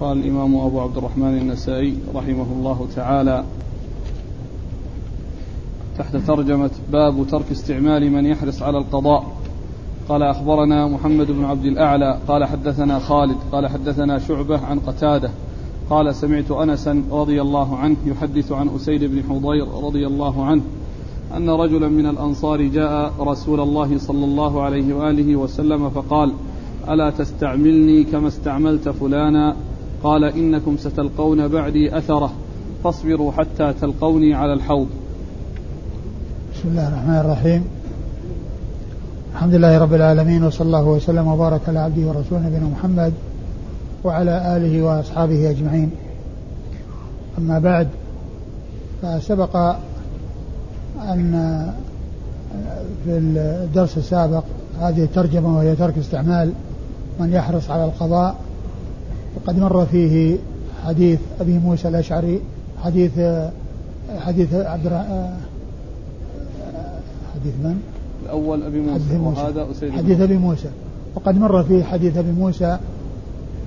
قال الإمام أبو عبد الرحمن النسائي رحمه الله تعالى. تحت ترجمة باب ترك استعمال من يحرص على القضاء. قال أخبرنا محمد بن عبد الأعلى قال حدثنا خالد قال حدثنا شعبة عن قتادة. قال سمعت أنسا رضي الله عنه يحدث عن أسيد بن حضير رضي الله عنه أن رجلا من الأنصار جاء رسول الله صلى الله عليه وآله وسلم فقال ألا تستعملني كما استعملت فلانا؟ قال إنكم ستلقون بعدي أثره فاصبروا حتى تلقوني على الحوض. بسم الله الرحمن الرحيم. الحمد لله رب العالمين وصلى الله وسلم وبارك على عبده ورسوله نبينا محمد وعلى آله وأصحابه أجمعين. أما بعد فسبق أن في الدرس السابق هذه الترجمة وهي ترك استعمال من يحرص على القضاء وقد مر فيه حديث أبي موسى الأشعري حديث حديث عبد حديث من؟ الأول أبي موسى, حديث موسى. وهذا أسيد حديث أبي موسى. وقد مر فيه حديث أبي موسى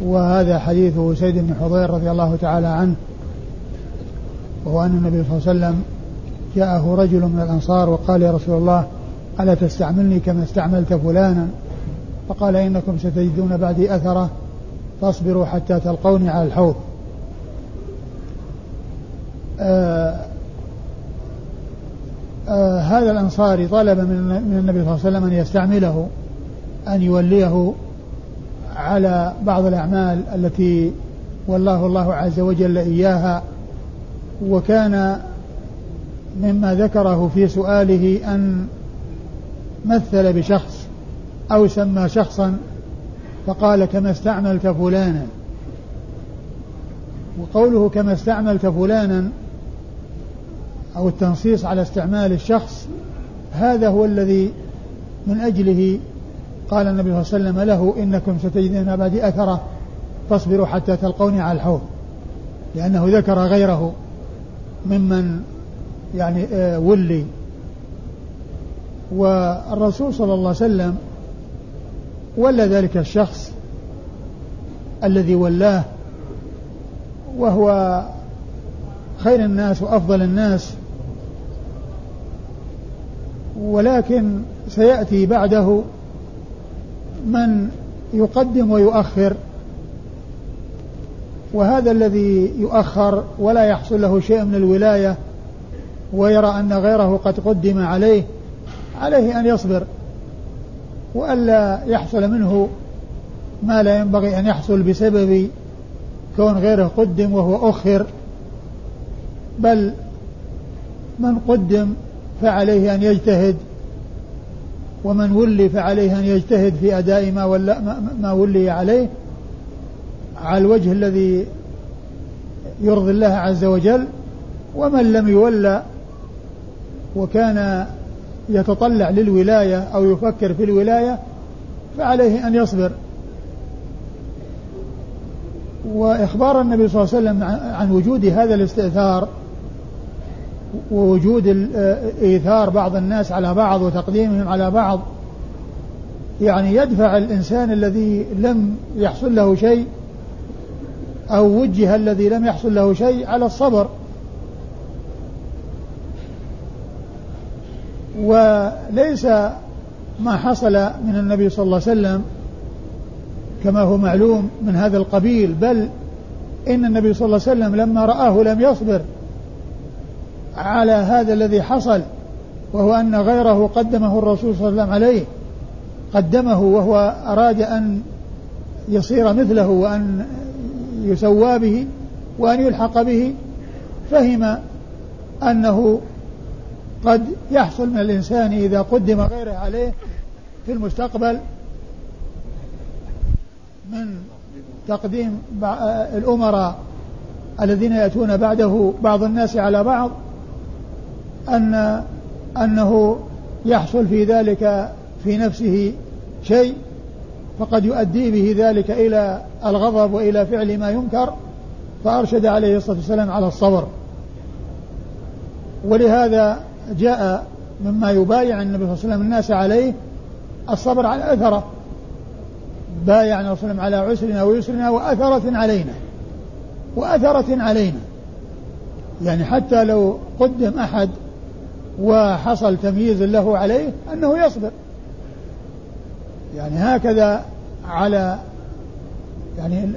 وهذا حديث سيد بن حضير رضي الله تعالى عنه وهو أن النبي صلى الله عليه وسلم جاءه رجل من الأنصار وقال يا رسول الله ألا تستعملني كما استعملت فلانا؟ فقال إنكم ستجدون بعدي أثرة. فاصبروا حتى تلقوني على الحوض. آه آه هذا الأنصاري طلب من النبي صلى الله عليه وسلم أن يستعمله أن يوليه على بعض الأعمال التي والله الله عز وجل إياها. وكان مما ذكره في سؤاله أن مثل بشخص أو سمى شخصا فقال كما استعملت فلانا. وقوله كما استعملت فلانا أو التنصيص على استعمال الشخص هذا هو الذي من أجله قال النبي صلى الله عليه وسلم له إنكم ستجدون بعدي أثرة فاصبروا حتى تلقوني على الحوض. لأنه ذكر غيره ممن يعني آه، ولي. والرسول صلى الله عليه وسلم ولى ذلك الشخص الذي ولاه وهو خير الناس وأفضل الناس ولكن سيأتي بعده من يقدم ويؤخر وهذا الذي يؤخر ولا يحصل له شيء من الولاية ويرى أن غيره قد قدم عليه عليه أن يصبر. وألا يحصل منه ما لا ينبغي أن يحصل بسبب كون غيره قدم وهو أخر بل من قدم فعليه أن يجتهد ومن ولي فعليه أن يجتهد في أداء ما, ولا ما ولي عليه على الوجه الذي يرضي الله عز وجل ومن لم يولى وكان يتطلع للولاية أو يفكر في الولاية فعليه أن يصبر. وإخبار النبي صلى الله عليه وسلم عن وجود هذا الاستئثار ووجود إيثار بعض الناس على بعض وتقديمهم على بعض يعني يدفع الإنسان الذي لم يحصل له شيء أو وجه الذي لم يحصل له شيء على الصبر. وليس ما حصل من النبي صلى الله عليه وسلم كما هو معلوم من هذا القبيل بل إن النبي صلى الله عليه وسلم لما رآه لم يصبر على هذا الذي حصل وهو أن غيره قدمه الرسول صلى الله عليه وسلم عليه قدمه وهو أراد أن يصير مثله وأن يسوى به وأن يلحق به فهم أنه قد يحصل من الإنسان إذا قدم غيره عليه في المستقبل من تقديم الأمراء الذين يأتون بعده بعض الناس على بعض أن أنه يحصل في ذلك في نفسه شيء فقد يؤدي به ذلك إلى الغضب وإلى فعل ما ينكر فأرشد عليه الصلاة والسلام على الصبر. ولهذا جاء مما يبايع النبي صلى الله عليه وسلم الناس عليه الصبر على أثره. بايع النبي صلى الله عليه وسلم على عسرنا ويسرنا وأثرة علينا. وأثرة علينا. يعني حتى لو قدم أحد وحصل تمييز له عليه أنه يصبر. يعني هكذا على يعني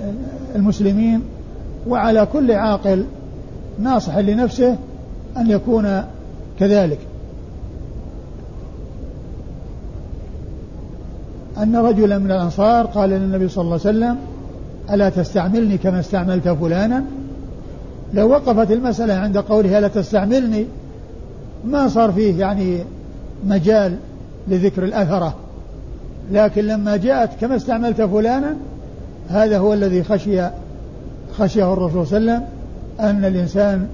المسلمين وعلى كل عاقل ناصح لنفسه أن يكون كذلك. أن رجلا من الأنصار قال للنبي صلى الله عليه وسلم ألا تستعملني كما استعملت فلانا؟ لو وقفت المسألة عند قوله ألا تستعملني؟ ما صار فيه يعني مجال لذكر الأثرة. لكن لما جاءت كما استعملت فلانا؟ هذا هو الذي خشي خشيه الرسول صلى الله عليه وسلم أن الإنسان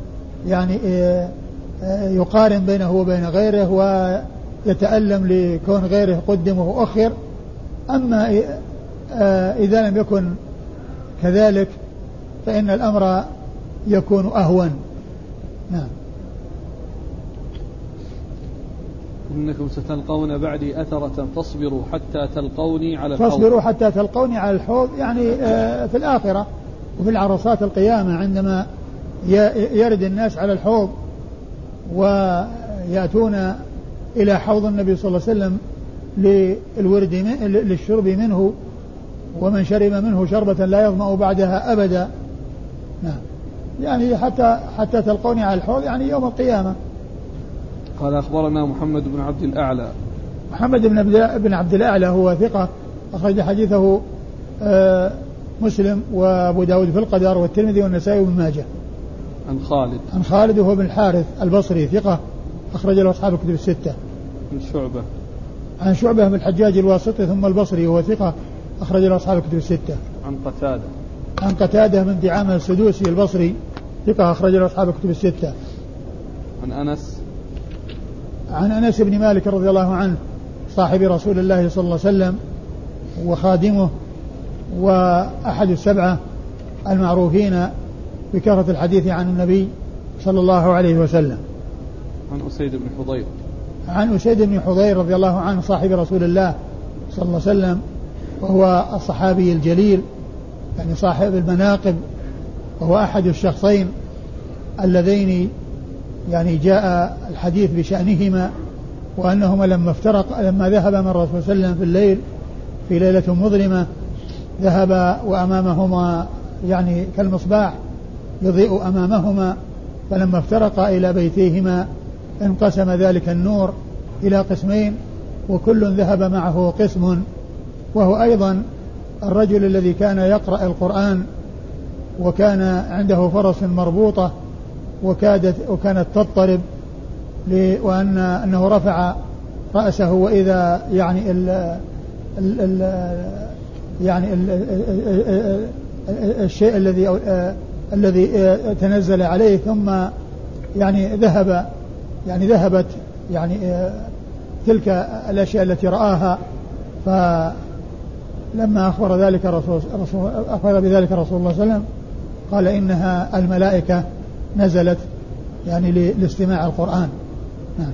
يعني آه، يقارن بينه وبين غيره ويتألم لكون غيره قدم وأخر أما آه، إذا لم يكن كذلك فإن الأمر يكون أهون. نعم. إنكم ستلقون بعدي أثرة فاصبروا حتى تلقوني على الحوض. فاصبروا حتى تلقوني على الحوض. يعني آه، في الآخرة وفي العرصات القيامة عندما يرد الناس على الحوض ويأتون إلى حوض النبي صلى الله عليه وسلم للورد للشرب منه ومن شرب منه شربة لا يظمأ بعدها أبدا. نعم. يعني حتى حتى تلقوني على الحوض يعني يوم القيامة. قال أخبرنا محمد بن عبد الأعلى. محمد بن بن عبد الأعلى هو ثقة أخرج حديثه آه، مسلم وأبو داود في القدر والترمذي والنسائي وابن ماجه. عن خالد. عن خالد وهو بن الحارث البصري ثقة أخرج له أصحاب الكتب الستة. عن شعبة. عن شعبة بن الحجاج الواسطي ثم البصري وهو ثقة أخرج له أصحاب الكتب الستة. عن قتادة. عن قتادة من دعامة السدوسي البصري ثقة أخرج له أصحاب الكتب الستة. عن أنس. عن أنس بن مالك رضي الله عنه صاحب رسول الله صلى الله عليه وسلم وخادمه وأحد السبعة المعروفين بكثرة الحديث عن النبي صلى الله عليه وسلم. عن أسيد بن حضير. عن أسيد بن حضير رضي الله عنه صاحب رسول الله صلى الله عليه وسلم وهو الصحابي الجليل يعني صاحب المناقب وهو أحد الشخصين اللذين يعني جاء الحديث بشأنهما وأنهما لما افترق لما ذهب من الرسول صلى الله عليه وسلم في الليل في ليلة مظلمة ذهب وأمامهما يعني كالمصباح يضيء أمامهما فلما افترقا إلى بيتيهما انقسم ذلك النور إلى قسمين وكل ذهب معه قسم وهو أيضا الرجل الذي كان يقرأ القرآن وكان عنده فرس مربوطة وكادت وكانت تضطرب وأن أنه رفع رأسه وإذا يعني ال ال يعني ال الشيء الذي الذي تنزل عليه ثم يعني ذهب يعني ذهبت يعني تلك الأشياء التي رآها فلما أخبر ذلك الرسول أخبر بذلك رسول الله صلى الله عليه وسلم قال إنها الملائكة نزلت يعني لاستماع القرآن. نعم.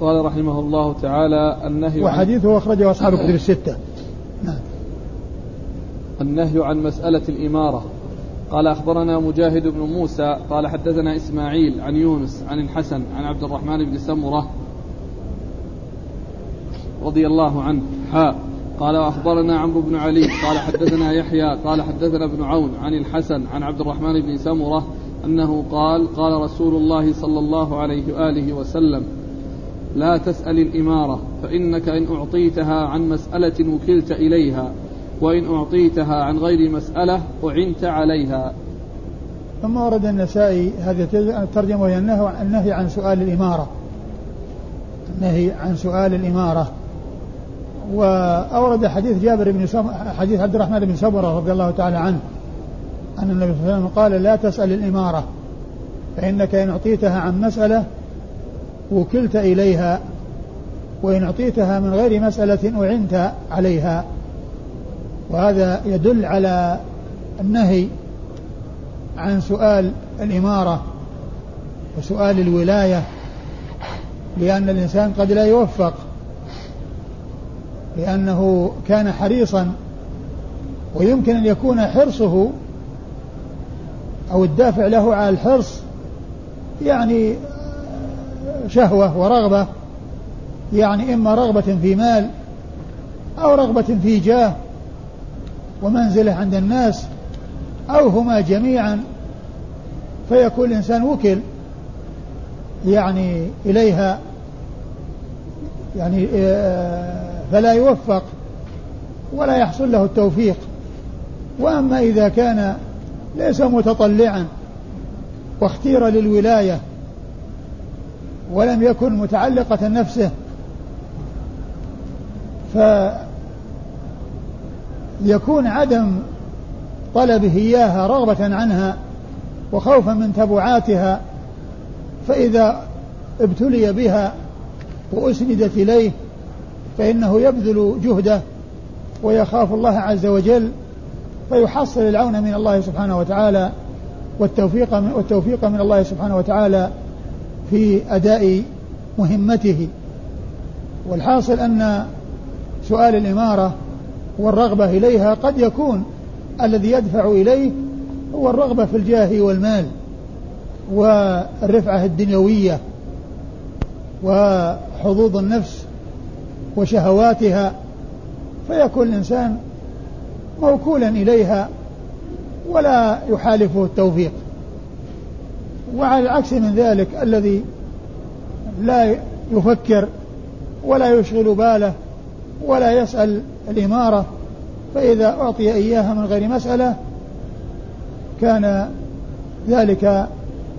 قال رحمه الله تعالى النهي وحديثه أخرجه أصحاب الكتب الستة. النهي عن مسألة الإمارة. قال أخبرنا مجاهد بن موسى قال حدثنا إسماعيل عن يونس عن الحسن عن عبد الرحمن بن سمرة رضي الله عنه. حاء قال وأخبرنا عمرو بن علي قال حدثنا يحيى قال حدثنا ابن عون عن الحسن عن عبد الرحمن بن سمرة أنه قال قال رسول الله صلى الله عليه وآله وسلم لا تسأل الإمارة فإنك إن أعطيتها عن مسألة وكلت إليها وإن أعطيتها عن غير مسألة أعنت عليها. ثم ورد النسائي هذه الترجمة وهي النهي عن سؤال الإمارة. النهي عن سؤال الإمارة. وأورد حديث جابر بن سم... حديث عبد الرحمن بن سبرة رضي الله تعالى عنه أن النبي صلى الله عليه وسلم قال لا تسأل الإمارة فإنك إن أعطيتها عن مسألة وكلت إليها وإن أعطيتها من غير مسألة أعنت عليها. وهذا يدل على النهي عن سؤال الإمارة وسؤال الولاية لأن الإنسان قد لا يوفق لأنه كان حريصا ويمكن أن يكون حرصه أو الدافع له على الحرص يعني شهوة ورغبة يعني إما رغبة في مال أو رغبة في جاه. ومنزله عند الناس أو هما جميعا فيكون الإنسان وكل يعني إليها يعني آه، فلا يوفق ولا يحصل له التوفيق. وأما إذا كان ليس متطلعا واختير للولاية ولم يكن متعلقة نفسه فيكون عدم طلبه إياها رغبة عنها وخوفا من تبعاتها فإذا ابتلي بها وأسندت إليه فإنه يبذل جهده ويخاف الله عز وجل فيحصل العون من الله سبحانه وتعالى والتوفيق من والتوفيق من الله سبحانه وتعالى في أداء مهمته. والحاصل أن سؤال الإمارة والرغبة إليها قد يكون الذي يدفع إليه هو الرغبة في الجاه والمال والرفعة الدنيوية وحظوظ النفس وشهواتها. فيكون الإنسان موكولا إليها ولا يحالفه التوفيق. وعلى العكس من ذلك الذي لا يفكر ولا يشغل باله ولا يسأل الإمارة فإذا أعطي إياها من غير مسألة كان ذلك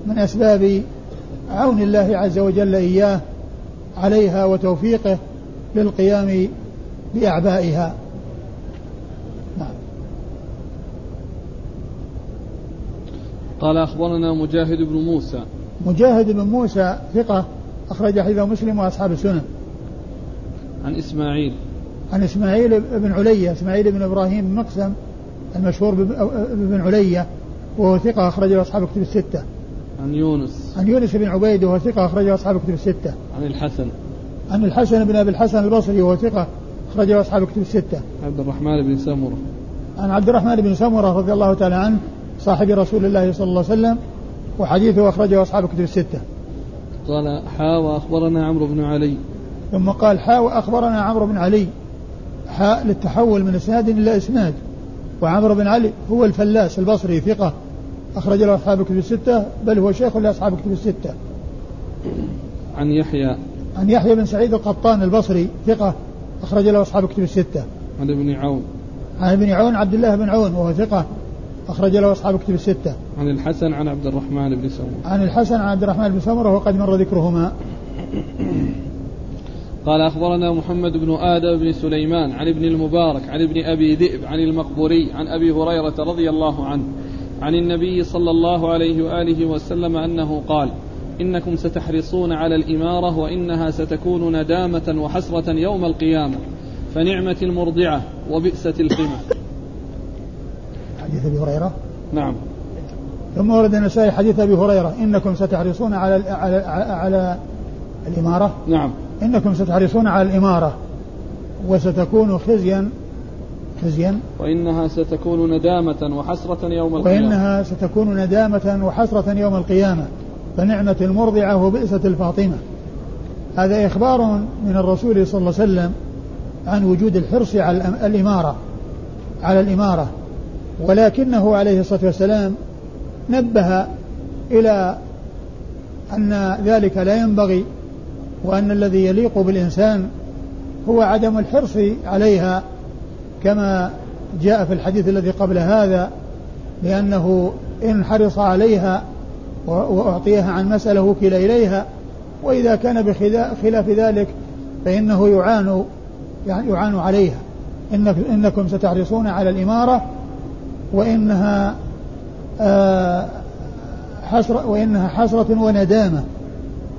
من أسباب عون الله عز وجل إياه عليها وتوفيقه للقيام بأعبائها. نعم. قال أخبرنا مجاهد بن موسى. مجاهد بن موسى ثقة أخرج حديث مسلم وأصحاب السنن عن إسماعيل. عن إسماعيل بن علية إسماعيل بن إبراهيم بن مقسم المشهور بن علية وهو ثقة أخرجه أصحاب كتب الستة. عن يونس. عن يونس بن عبيد وهو ثقة أخرجه أصحاب كتب الستة. عن الحسن. عن الحسن بن أبي الحسن البصري وهو ثقة أخرجه أصحاب كتب الستة. عبد الرحمن بن سمرة. عن عبد الرحمن بن سمرة رضي الله تعالى عنه صاحب رسول الله صلى الله عليه وسلم وحديثه أخرجه أصحاب كتب الستة. قال حا وأخبرنا عمرو بن علي. ثم قال حا وأخبرنا عمرو بن علي. حاء للتحول من إسناد إلى إسناد. وعمرو بن علي هو الفلاس البصري ثقة. أخرج له أصحاب الكتب الستة بل هو شيخ لأصحاب الكتب الستة. عن يحيى. عن يحيى بن سعيد القطان البصري ثقة. أخرج له أصحاب الكتب الستة. عن ابن عون. عن ابن عون عبد الله بن عون وهو ثقة. أخرج له أصحاب الكتب الستة. عن الحسن عن عبد الرحمن بن سمرة. عن الحسن عن عبد الرحمن بن سمرة وقد مر ذكرهما. قال أخبرنا محمد بن آدم بن سليمان عن ابن المبارك عن ابن أبي ذئب عن المقبوري عن أبي هريرة رضي الله عنه عن النبي صلى الله عليه وآله وسلم أنه قال إنكم ستحرصون على الإمارة وإنها ستكون ندامة وحسرة يوم القيامة فنعمة المرضعة وبئسة القمة. حديث أبي هريرة؟ نعم. ثم ورد النسائي حديث أبي هريرة إنكم ستحرصون على على على الإمارة؟ نعم. إنكم ستحرصون على الإمارة وستكون خزيا خزيا. وإنها ستكون ندامة وحسرة يوم القيامة. وإنها ستكون ندامة وحسرة يوم القيامة. فنعمة المرضعة وبئسة الفاطمة. هذا إخبار من الرسول صلى الله عليه وسلم عن وجود الحرص على الإمارة على الإمارة. ولكنه عليه الصلاة والسلام نبه إلى أن ذلك لا ينبغي وأن الذي يليق بالإنسان هو عدم الحرص عليها كما جاء في الحديث الذي قبل هذا لأنه إن حرص عليها وأعطيها عن مسألة وكل إليها وإذا كان بخلاف ذلك فإنه يعان يعني يعان عليها. إنك إنكم ستحرصون على الإمارة وإنها آه حسرة وإنها حسرة وندامة.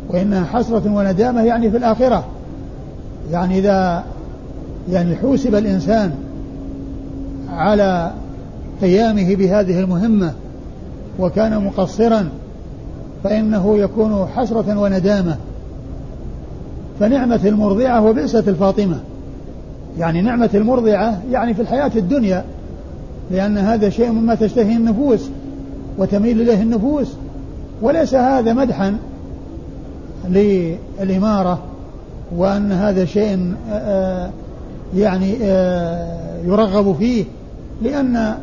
وإنها حسرة وندامة يعني في الآخرة. يعني إذا يعني حوسب الإنسان على قيامه بهذه المهمة وكان مقصرا فإنه يكون حسرة وندامة. فنعمة المرضعة وبئسة الفاطمة. يعني نعمة المرضعة يعني في الحياة الدنيا لأن هذا شيء مما تشتهي النفوس وتميل إليه النفوس. وليس هذا مدحا للإمارة وأن هذا شيء آه، يعني آه، يرغب فيه لأن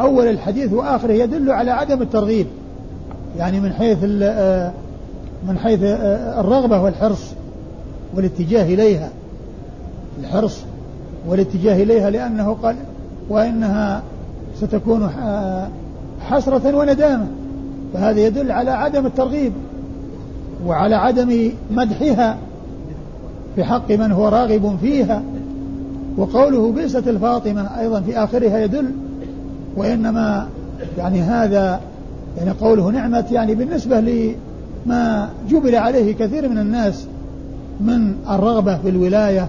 أول الحديث وآخره يدل على عدم الترغيب يعني من حيث آه، من حيث الرغبة والحرص والاتجاه إليها الحرص والاتجاه إليها لأنه قال وإنها ستكون حسرة وندامة. فهذا يدل على عدم الترغيب. وعلى عدم مدحها في حق من هو راغب فيها. وقوله بئست الفاطمة أيضا في آخرها يدل وإنما يعني هذا يعني قوله نعمة يعني بالنسبة لما جبل عليه كثير من الناس من الرغبة في الولاية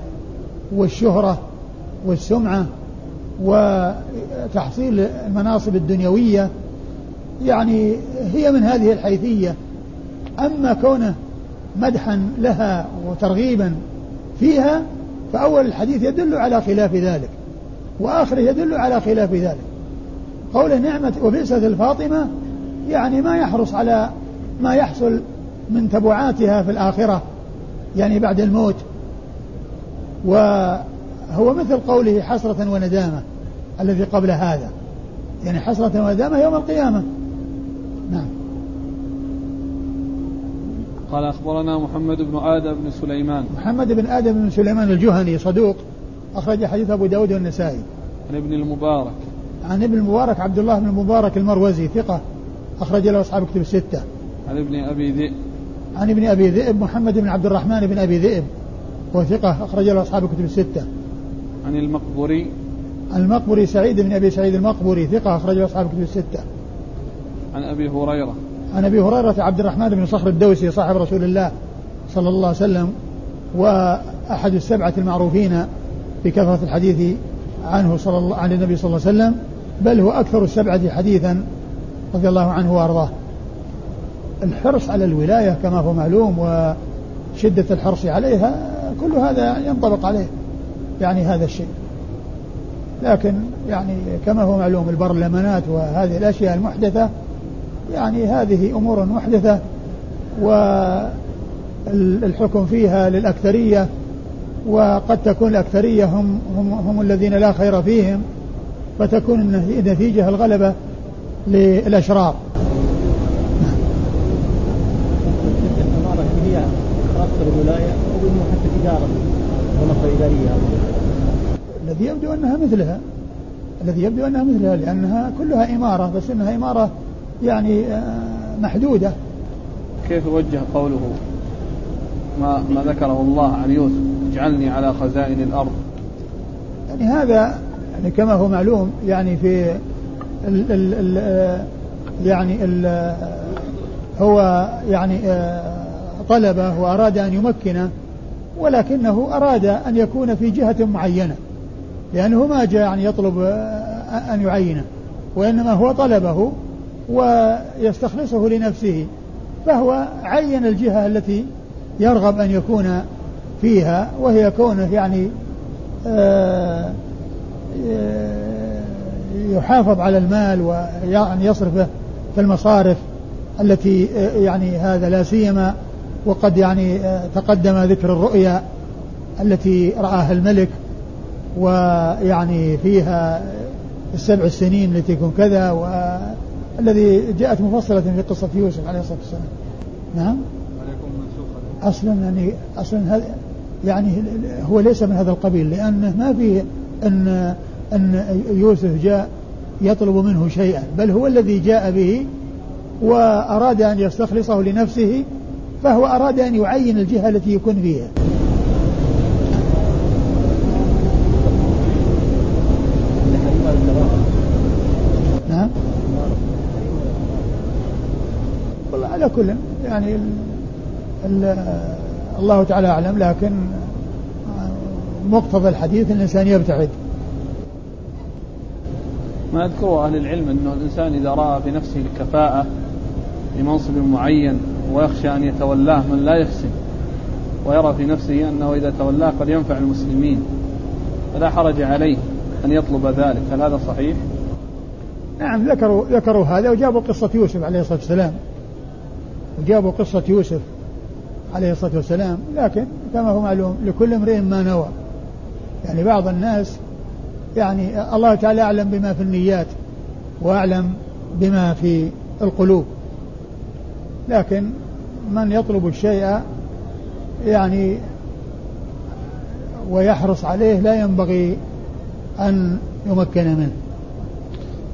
والشهرة والسمعة وتحصيل المناصب الدنيوية. يعني هي من هذه الحيثية. أما كونه مدحا لها وترغيبا فيها فأول الحديث يدل على خلاف ذلك وآخره يدل على خلاف ذلك. قوله نعمة وبئست الفاطمة يعني ما يحرص على ما يحصل من تبعاتها في الآخرة يعني بعد الموت. وهو مثل قوله حسرة وندامة الذي قبل هذا يعني حسرة وندامة يوم القيامة. نعم. قال أخبرنا محمد بن آدم بن سليمان. محمد بن آدم بن سليمان الجهني صدوق أخرج حديث أبو داود والنسائي. عن ابن المبارك. عن ابن المبارك عبد الله بن المبارك المروزي ثقة أخرج له أصحاب كتب الستة. عن ابن أبي ذئب. عن ابن أبي ذئب محمد بن عبد الرحمن بن أبي ذئب وثقة أخرج له أصحاب كتب الستة. عن المقبري. المقبري سعيد بن أبي سعيد المقبري ثقة أخرج له أصحاب كتب الستة. عن أبي هريرة. عن أبي هريرة عبد الرحمن بن صخر الدوسي صاحب رسول الله صلى الله عليه وسلم وأحد السبعة المعروفين بكثره الحديث عنه صلى الله عن النبي صلى الله عليه وسلم بل هو أكثر السبعة حديثا رضي الله عنه وأرضاه. الحرص على الولاية كما هو معلوم وشدة الحرص عليها كل هذا ينطبق عليه يعني هذا الشيء. لكن يعني كما هو معلوم البرلمانات وهذه الأشياء المحدثة يعني هذه أمور محدثة والحكم فيها للأكثرية وقد تكون الأكثرية هم, هم, هم الذين لا خير فيهم فتكون النتيجة الغلبة للأشرار. هي الولاية أو حتى تجارة إدارية الذي يبدو أنها مثلها الذي يبدو أنها مثلها لأنها كلها إمارة بس أنها إمارة يعني آه، محدودة. كيف وجه قوله؟ ما, ما ذكره الله عن يوسف اجعلني على خزائن الأرض. يعني هذا يعني كما هو معلوم يعني في ال ال ال آه، يعني ال آه، هو يعني طلبه وأراد أن يمكنه ولكنه أراد أن يكون في جهة معينة لأنه ما جاء يعني يطلب أن يعينه وإنما هو طلبه. ويستخلصه لنفسه فهو عين الجهة التي يرغب أن يكون فيها وهي كونه يعني آه، آه، يحافظ على المال ويعني يصرفه في المصارف التي آه، يعني هذا لا سيما وقد يعني تقدم ذكر الرؤيا التي رآها الملك ويعني فيها السبع السنين التي يكون كذا الذي جاءت مفصلة في قصة يوسف عليه الصلاة والسلام. نعم؟ أصلا يعني أصلا هذا يعني هو ليس من هذا القبيل لأنه ما في أن أن يوسف جاء يطلب منه شيئا بل هو الذي جاء به وأراد أن يستخلصه لنفسه فهو أراد أن يعين الجهة التي يكون فيها. على كل يعني ال ال الله تعالى أعلم لكن مقتضى الحديث الإنسان يبتعد. ما يذكره أهل العلم أنه الإنسان إذا رأى في نفسه الكفاءة لمنصب معين ويخشى أن يتولاه من لا يحسن ويرى في نفسه أنه إذا تولاه قد ينفع المسلمين فلا حرج عليه أن يطلب ذلك. هل هذا صحيح؟ نعم ذكروا ذكروا هذا وجابوا قصة يوسف عليه الصلاة والسلام. وجابوا قصة يوسف عليه الصلاة والسلام لكن كما هو معلوم لكل امرئ ما نوى. يعني بعض الناس يعني الله تعالى أعلم بما في النيات وأعلم بما في القلوب. لكن من يطلب الشيء يعني ويحرص عليه لا ينبغي أن يمكن منه.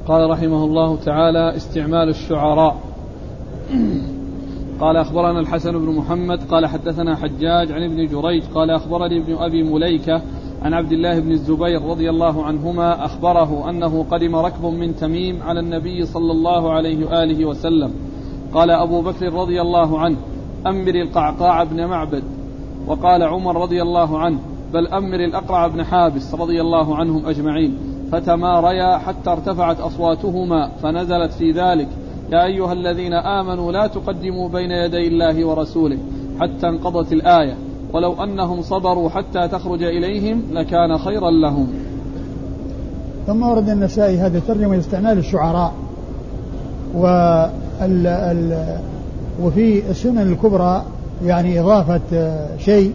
قال رحمه الله تعالى استعمال الشعراء. قال أخبرنا الحسن بن محمد قال حدثنا حجاج عن ابن جريج قال أخبرني ابن أبي مليكة عن عبد الله بن الزبير رضي الله عنهما أخبره أنه قدم ركب من تميم على النبي صلى الله عليه وآله وسلم. قال أبو بكر رضي الله عنه أمر القعقاع بن معبد. وقال عمر رضي الله عنه بل أمر الأقرع بن حابس رضي الله عنهم أجمعين. فتماريا حتى ارتفعت أصواتهما فنزلت في ذلك. يا أيها الذين آمنوا لا تقدموا بين يدي الله ورسوله حتى انقضت الآية. ولو أنهم صبروا حتى تخرج إليهم لكان خيرا لهم. ثم ورد النسائي هذا ترجمة استعمال الشعراء وال ال وفي السنن الكبرى يعني إضافة شيء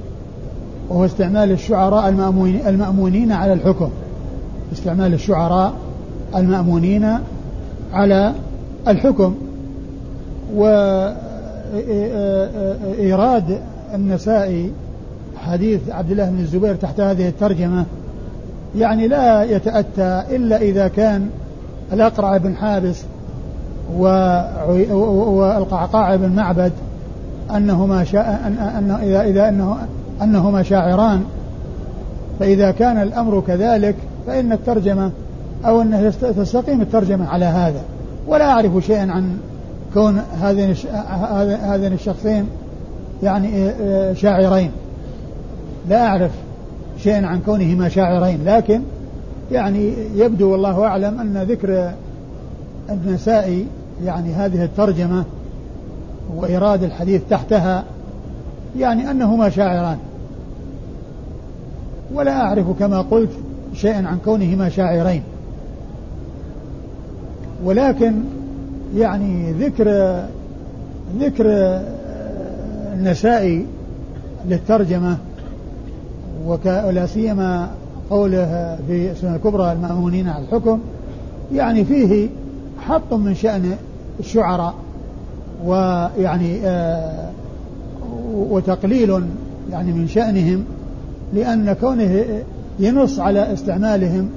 وهو استعمال الشعراء المأمونين على الحكم. استعمال الشعراء المأمونين على الحكم وإيراد النسائي حديث عبد الله بن الزبير تحت هذه الترجمة يعني لا يتأتى إلا إذا كان الأقرع بن حابس والقعقاع بن معبد أنهما شاء أن أن إذا إذا أنه أنهما شاعران. فإذا كان الأمر كذلك فإن الترجمة أو أنه تستقيم الترجمة على هذا. ولا أعرف شيئا عن كون هذين هذين الشخصين يعني آه، آه، شاعرين. لا أعرف شيئا عن كونهما شاعرين لكن يعني يبدو والله أعلم أن ذكر النسائي يعني هذه الترجمة وإيراد الحديث تحتها يعني أنهما شاعران. ولا أعرف كما قلت شيئا عن كونهما شاعرين. ولكن يعني ذكر ذكر النسائي للترجمة ولا سيما قوله في السنة الكبرى المأمونين على الحكم يعني فيه حط من شأن الشعراء ويعني آه وتقليل يعني من شأنهم لأن كونه ينص على استعمالهم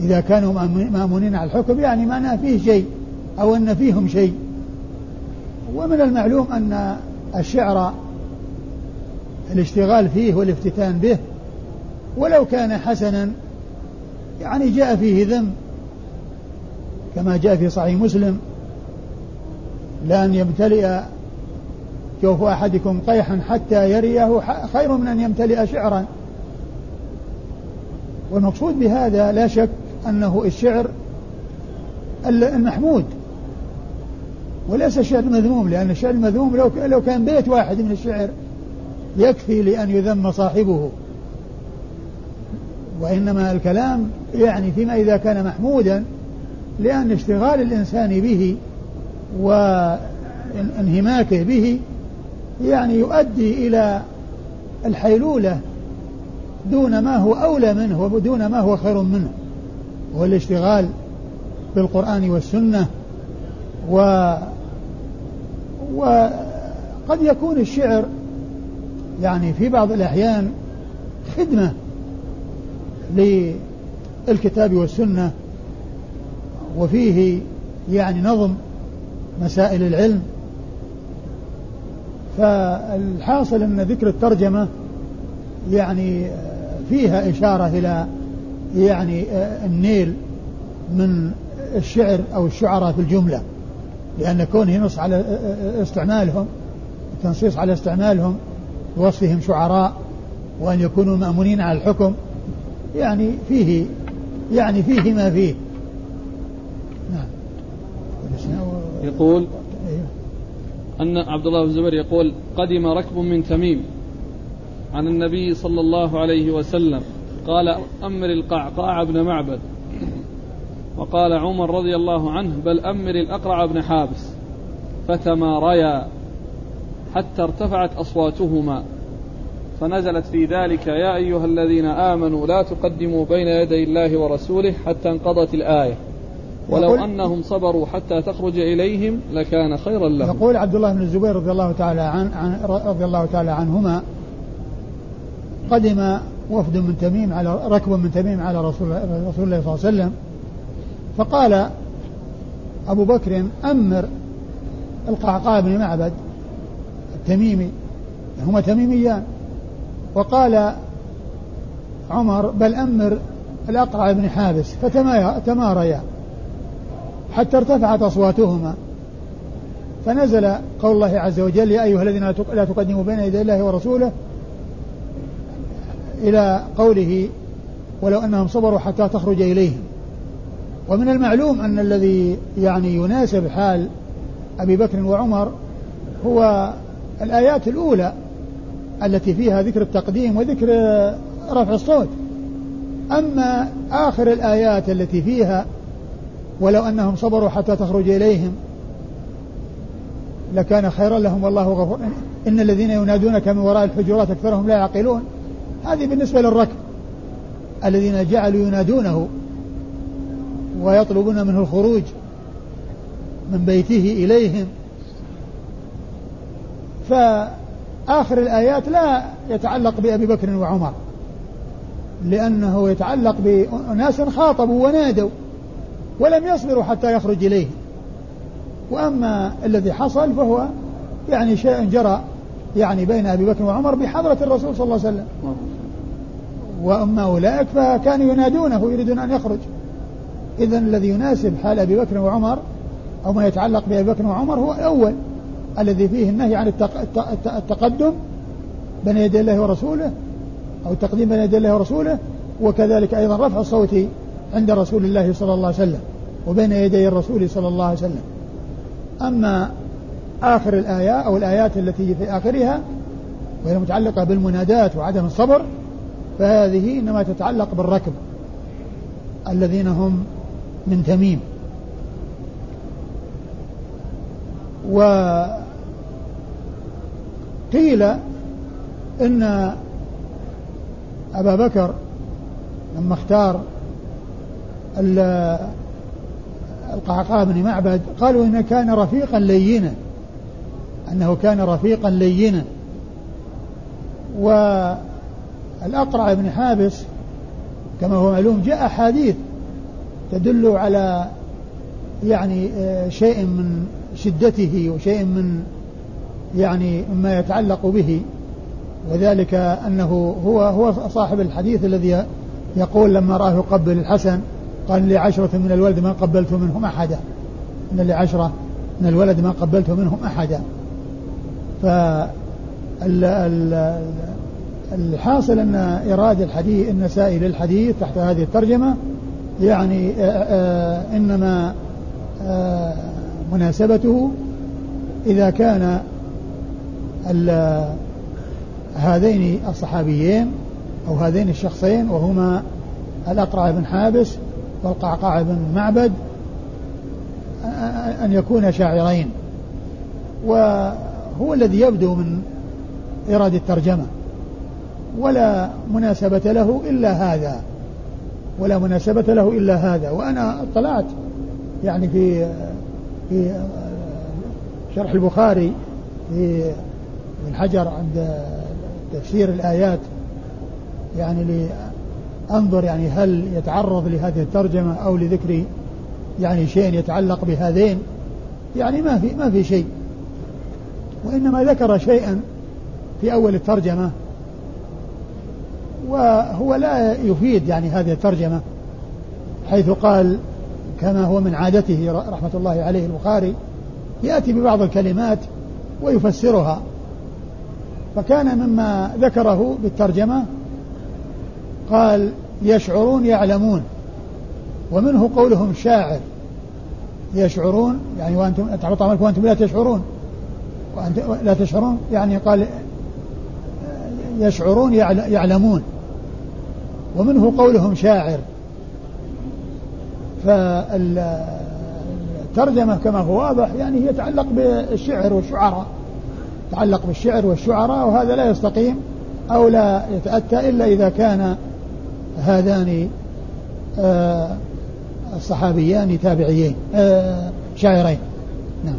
إذا كانوا مأمونين على الحكم يعني معناه فيه شيء أو أن فيهم شيء. ومن المعلوم أن الشعر الاشتغال فيه والافتتان به ولو كان حسنا يعني جاء فيه ذم كما جاء في صحيح مسلم لأن يمتلئ جوف أحدكم قيحا حتى يريه خير من أن يمتلئ شعرا. والمقصود بهذا لا شك أنه الشعر المحمود. وليس الشعر المذموم لأن الشعر المذموم لو لو كان بيت واحد من الشعر يكفي لأن يذم صاحبه. وإنما الكلام يعني فيما إذا كان محمودا لأن اشتغال الإنسان به وانهماكه به يعني يؤدي إلى الحيلولة دون ما هو أولى منه ودون ما هو خير منه. وهو الاشتغال بالقرآن والسنة و وقد يكون الشعر يعني في بعض الأحيان خدمة للكتاب والسنة وفيه يعني نظم مسائل العلم. فالحاصل أن ذكر الترجمة يعني فيها إشارة إلى يعني النيل من الشعر أو الشعراء في الجملة لأن كونه ينص على استعمالهم التنصيص على استعمالهم وصفهم شعراء وأن يكونوا مأمونين على الحكم يعني فيه يعني فيه ما فيه. نعم. يقول أيوه. أن عبد الله بن الزبير يقول قدم ركب من تميم عن النبي صلى الله عليه وسلم. قال أمر القعقاع بن معبد. وقال عمر رضي الله عنه بل أمر الأقرع بن حابس. فتماريا حتى ارتفعت أصواتهما. فنزلت في ذلك يا أيها الذين آمنوا لا تقدموا بين يدي الله ورسوله حتى انقضت الآية. ولو أنهم صبروا حتى تخرج إليهم لكان خيرا لهم. يقول عبد الله بن الزبير رضي الله تعالى عن, عن رضي الله تعالى عنهما قدم وفد من تميم على ركب من تميم على رسول رسول الله صلى الله عليه وسلم. فقال أبو بكر أمر القعقاع بن معبد التميمي هما تميميان. وقال عمر بل أمر الأقرع بن حابس فتماريا حتى ارتفعت أصواتهما. فنزل قول الله عز وجل يا أيها الذين لا تقدموا بين يدي الله ورسوله إلى قوله ولو أنهم صبروا حتى تخرج إليهم. ومن المعلوم أن الذي يعني يناسب حال أبي بكر وعمر هو الآيات الأولى التي فيها ذكر التقديم وذكر رفع الصوت. أما آخر الآيات التي فيها ولو أنهم صبروا حتى تخرج إليهم لكان خيرا لهم والله غفور إن الذين ينادونك من وراء الحجرات أكثرهم لا يعقلون. هذه بالنسبة للركب الذين جعلوا ينادونه ويطلبون منه الخروج من بيته إليهم. فآخر الآيات لا يتعلق بأبي بكر وعمر لأنه يتعلق بأناس خاطبوا ونادوا ولم يصبروا حتى يخرج إليه. وأما الذي حصل فهو يعني شيء جرى يعني بين أبي بكر وعمر بحضرة الرسول صلى الله عليه وسلم. وأما أولئك فكانوا ينادونه يريدون أن يخرج. إذا الذي يناسب حال أبي بكر وعمر أو ما يتعلق بأبي بكر وعمر هو الأول الذي فيه النهي عن التقدم بين يدي الله ورسوله أو التقديم بين يدي الله ورسوله وكذلك أيضا رفع الصوت عند رسول الله صلى الله عليه وسلم وبين يدي الرسول صلى الله عليه وسلم. أما آخر الآية أو الآيات التي في آخرها وهي متعلقة بالمنادات وعدم الصبر فهذه إنما تتعلق بالركب الذين هم من تميم. وقيل إن أبا بكر لما اختار القعقاع بن معبد قالوا إنه كان رفيقا لينا. أنه كان رفيقا لينا. والأقرع بن حابس كما هو معلوم جاء أحاديث تدل على يعني آه، شيء من شدته وشيء من يعني مما يتعلق به. وذلك أنه هو هو صاحب الحديث الذي يقول لما رآه يقبل الحسن قال لي عشرة من الولد ما قبلت منهم أحدا. إن لي عشرة من الولد ما قبلت منهم أحدا. ف الحاصل أن إرادة الحديث النسائي للحديث تحت هذه الترجمة يعني آه، آه، إنما آه، مناسبته إذا كان هذين الصحابيين أو هذين الشخصين وهما الأقرع بن حابس والقعقاع بن معبد أن يكون شاعرين. وهو الذي يبدو من إرادة الترجمة. ولا مناسبة له إلا هذا. ولا مناسبة له إلا هذا. وأنا اطلعت يعني في في شرح البخاري في ابن حجر عند تفسير الآيات. يعني لأنظر يعني هل يتعرض لهذه الترجمة أو لذكر يعني شيء يتعلق بهذين. يعني ما في ما في شيء. وإنما ذكر شيئا في أول الترجمة وهو لا يفيد يعني هذه الترجمة حيث قال كما هو من عادته رحمة الله عليه البخاري يأتي ببعض الكلمات ويفسرها. فكان مما ذكره بالترجمة قال يشعرون يعلمون. ومنه قولهم شاعر يشعرون يعني وأنتم تحبط اعمالكم وأنتم لا تشعرون. لا تشعرون؟ يعني قال يشعرون يعلمون. ومنه قولهم شاعر. فالترجمة كما هو واضح يعني هي يتعلق بالشعر والشعراء. يتعلق بالشعر والشعراء وهذا لا يستقيم أو لا يتأتى إلا إذا كان هذان آه، الصحابيان تابعيين آه، شاعرين. نعم.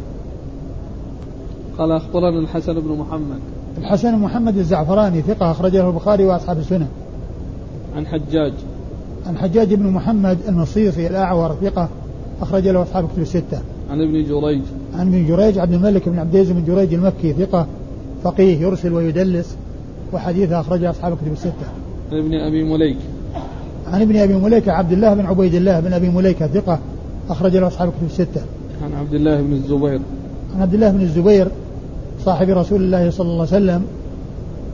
قال أخبرنا الحسن بن محمد. الحسن بن محمد الزعفراني ثقة أخرجه البخاري وأصحاب السنة عن حجاج. عن حجاج بن محمد المصيصي الأعور ثقة أخرج له أصحاب كتب الستة. عن ابن جريج. عن ابن جريج عبد الملك بن عبد العزيز بن جريج المكي ثقة فقيه يرسل ويدلس وحديثه أخرجه أصحاب كتب الستة. عن ابن أبي مليك. عن ابن أبي مليكة عبد الله بن عبيد الله بن أبي مليكة ثقة أخرج له أصحاب كتب الستة. عن عبد الله بن الزبير. عن عبد الله بن الزبير صاحب رسول الله صلى الله عليه وسلم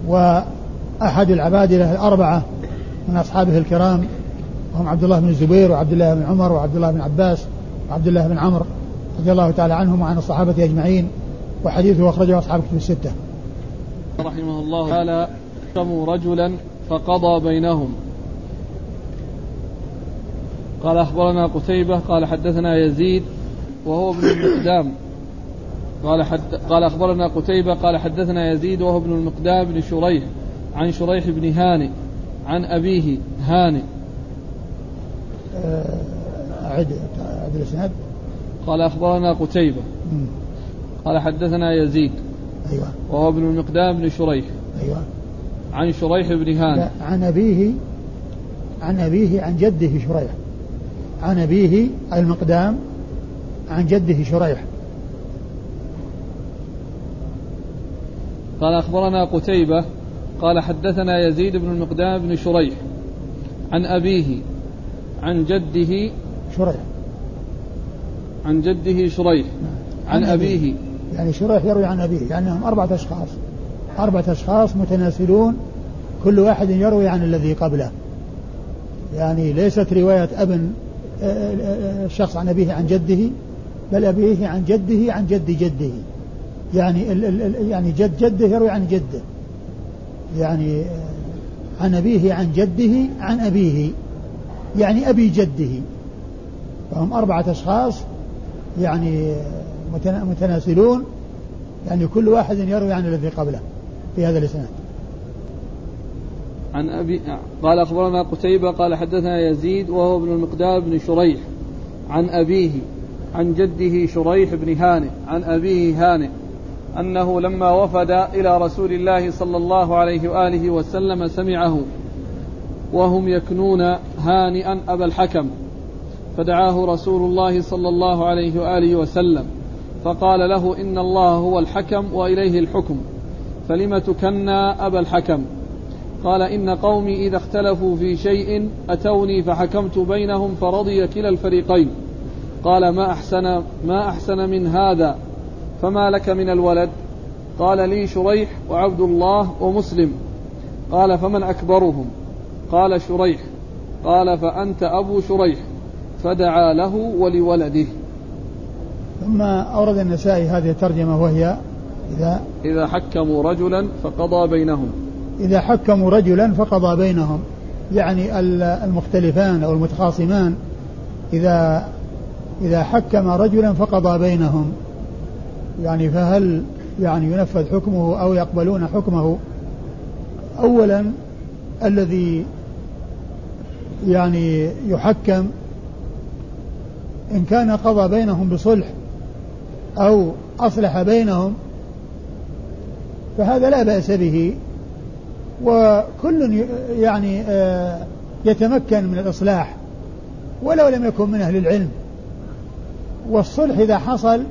وأحد العبادلة الأربعة من أصحابه الكرام وهم عبد الله بن الزبير وعبد الله بن عمر وعبد الله بن عباس وعبد الله بن عمرو رضي الله تعالى عنهم وعن الصحابة أجمعين وحديثه أخرجه أصحاب كتب الستة. رحمه الله تعالى كموا رجلا فقضى بينهم. قال أخبرنا قتيبة قال حدثنا يزيد وهو ابن المقدام. قال حد قال أخبرنا قتيبة قال حدثنا يزيد وهو ابن المقدام بن شريح عن شريح بن هانئ عن أبيه هانئ آه، أعد أعد الإسناد. قال أخبرنا قتيبة قال حدثنا يزيد أيوة. وهو ابن المقدام بن شريح أيوة. عن شريح بن هانئ عن أبيه عن أبيه عن جده شريح. عن أبيه المقدام عن جده شريح. قال أخبرنا قتيبة قال حدثنا يزيد بن المقدام بن شريح عن أبيه عن جده شريح. عن جده شريح عن, عن أبيه. أبيه. يعني شريح يروي عن أبيه يعني هم أربعة أشخاص. أربعة أشخاص متناسلون كل واحد يروي عن الذي قبله. يعني ليست رواية أب الشخص عن أبيه عن جده بل أبيه عن جده عن جد جده. يعني ال ال يعني جد جده يروي عن جده. يعني عن أبيه عن جده عن أبيه. يعني أبي جده. فهم أربعة أشخاص يعني متناسلون. يعني كل واحد يروي عن الذي قبله في هذا الإسناد. عن أبي قال أخبرنا قتيبة قال حدثنا يزيد وهو ابن المقداد بن شريح. عن أبيه عن جده شريح بن هانئ. عن أبيه هانئ. أنه لما وفد إلى رسول الله صلى الله عليه وآله وسلم سمعه وهم يكنون هانئا أبا الحكم فدعاه رسول الله صلى الله عليه وآله وسلم فقال له إن الله هو الحكم وإليه الحكم فلم تكنى أبا الحكم؟ قال إن قومي إذا اختلفوا في شيء أتوني فحكمت بينهم فرضي كلا الفريقين. قال ما أحسن ما أحسن من هذا؟ فما لك من الولد؟ قال لي شريح وعبد الله ومسلم. قال فمن أكبرهم؟ قال شريح. قال فأنت أبو شريح. فدعا له ولولده. ثم أورد النسائي هذه الترجمة وهي إذا إذا حكموا رجلا فقضى بينهم. إذا حكموا رجلا فقضى بينهم. يعني المختلفان أو المتخاصمان إذا إذا حكم رجلا فقضى بينهم. يعني فهل يعني ينفذ حكمه أو يقبلون حكمه؟ أولا الذي يعني يحكم إن كان قضى بينهم بصلح أو أصلح بينهم فهذا لا بأس به وكل يعني آه، يتمكن من الإصلاح ولو لم يكن من أهل العلم. والصلح إذا حصل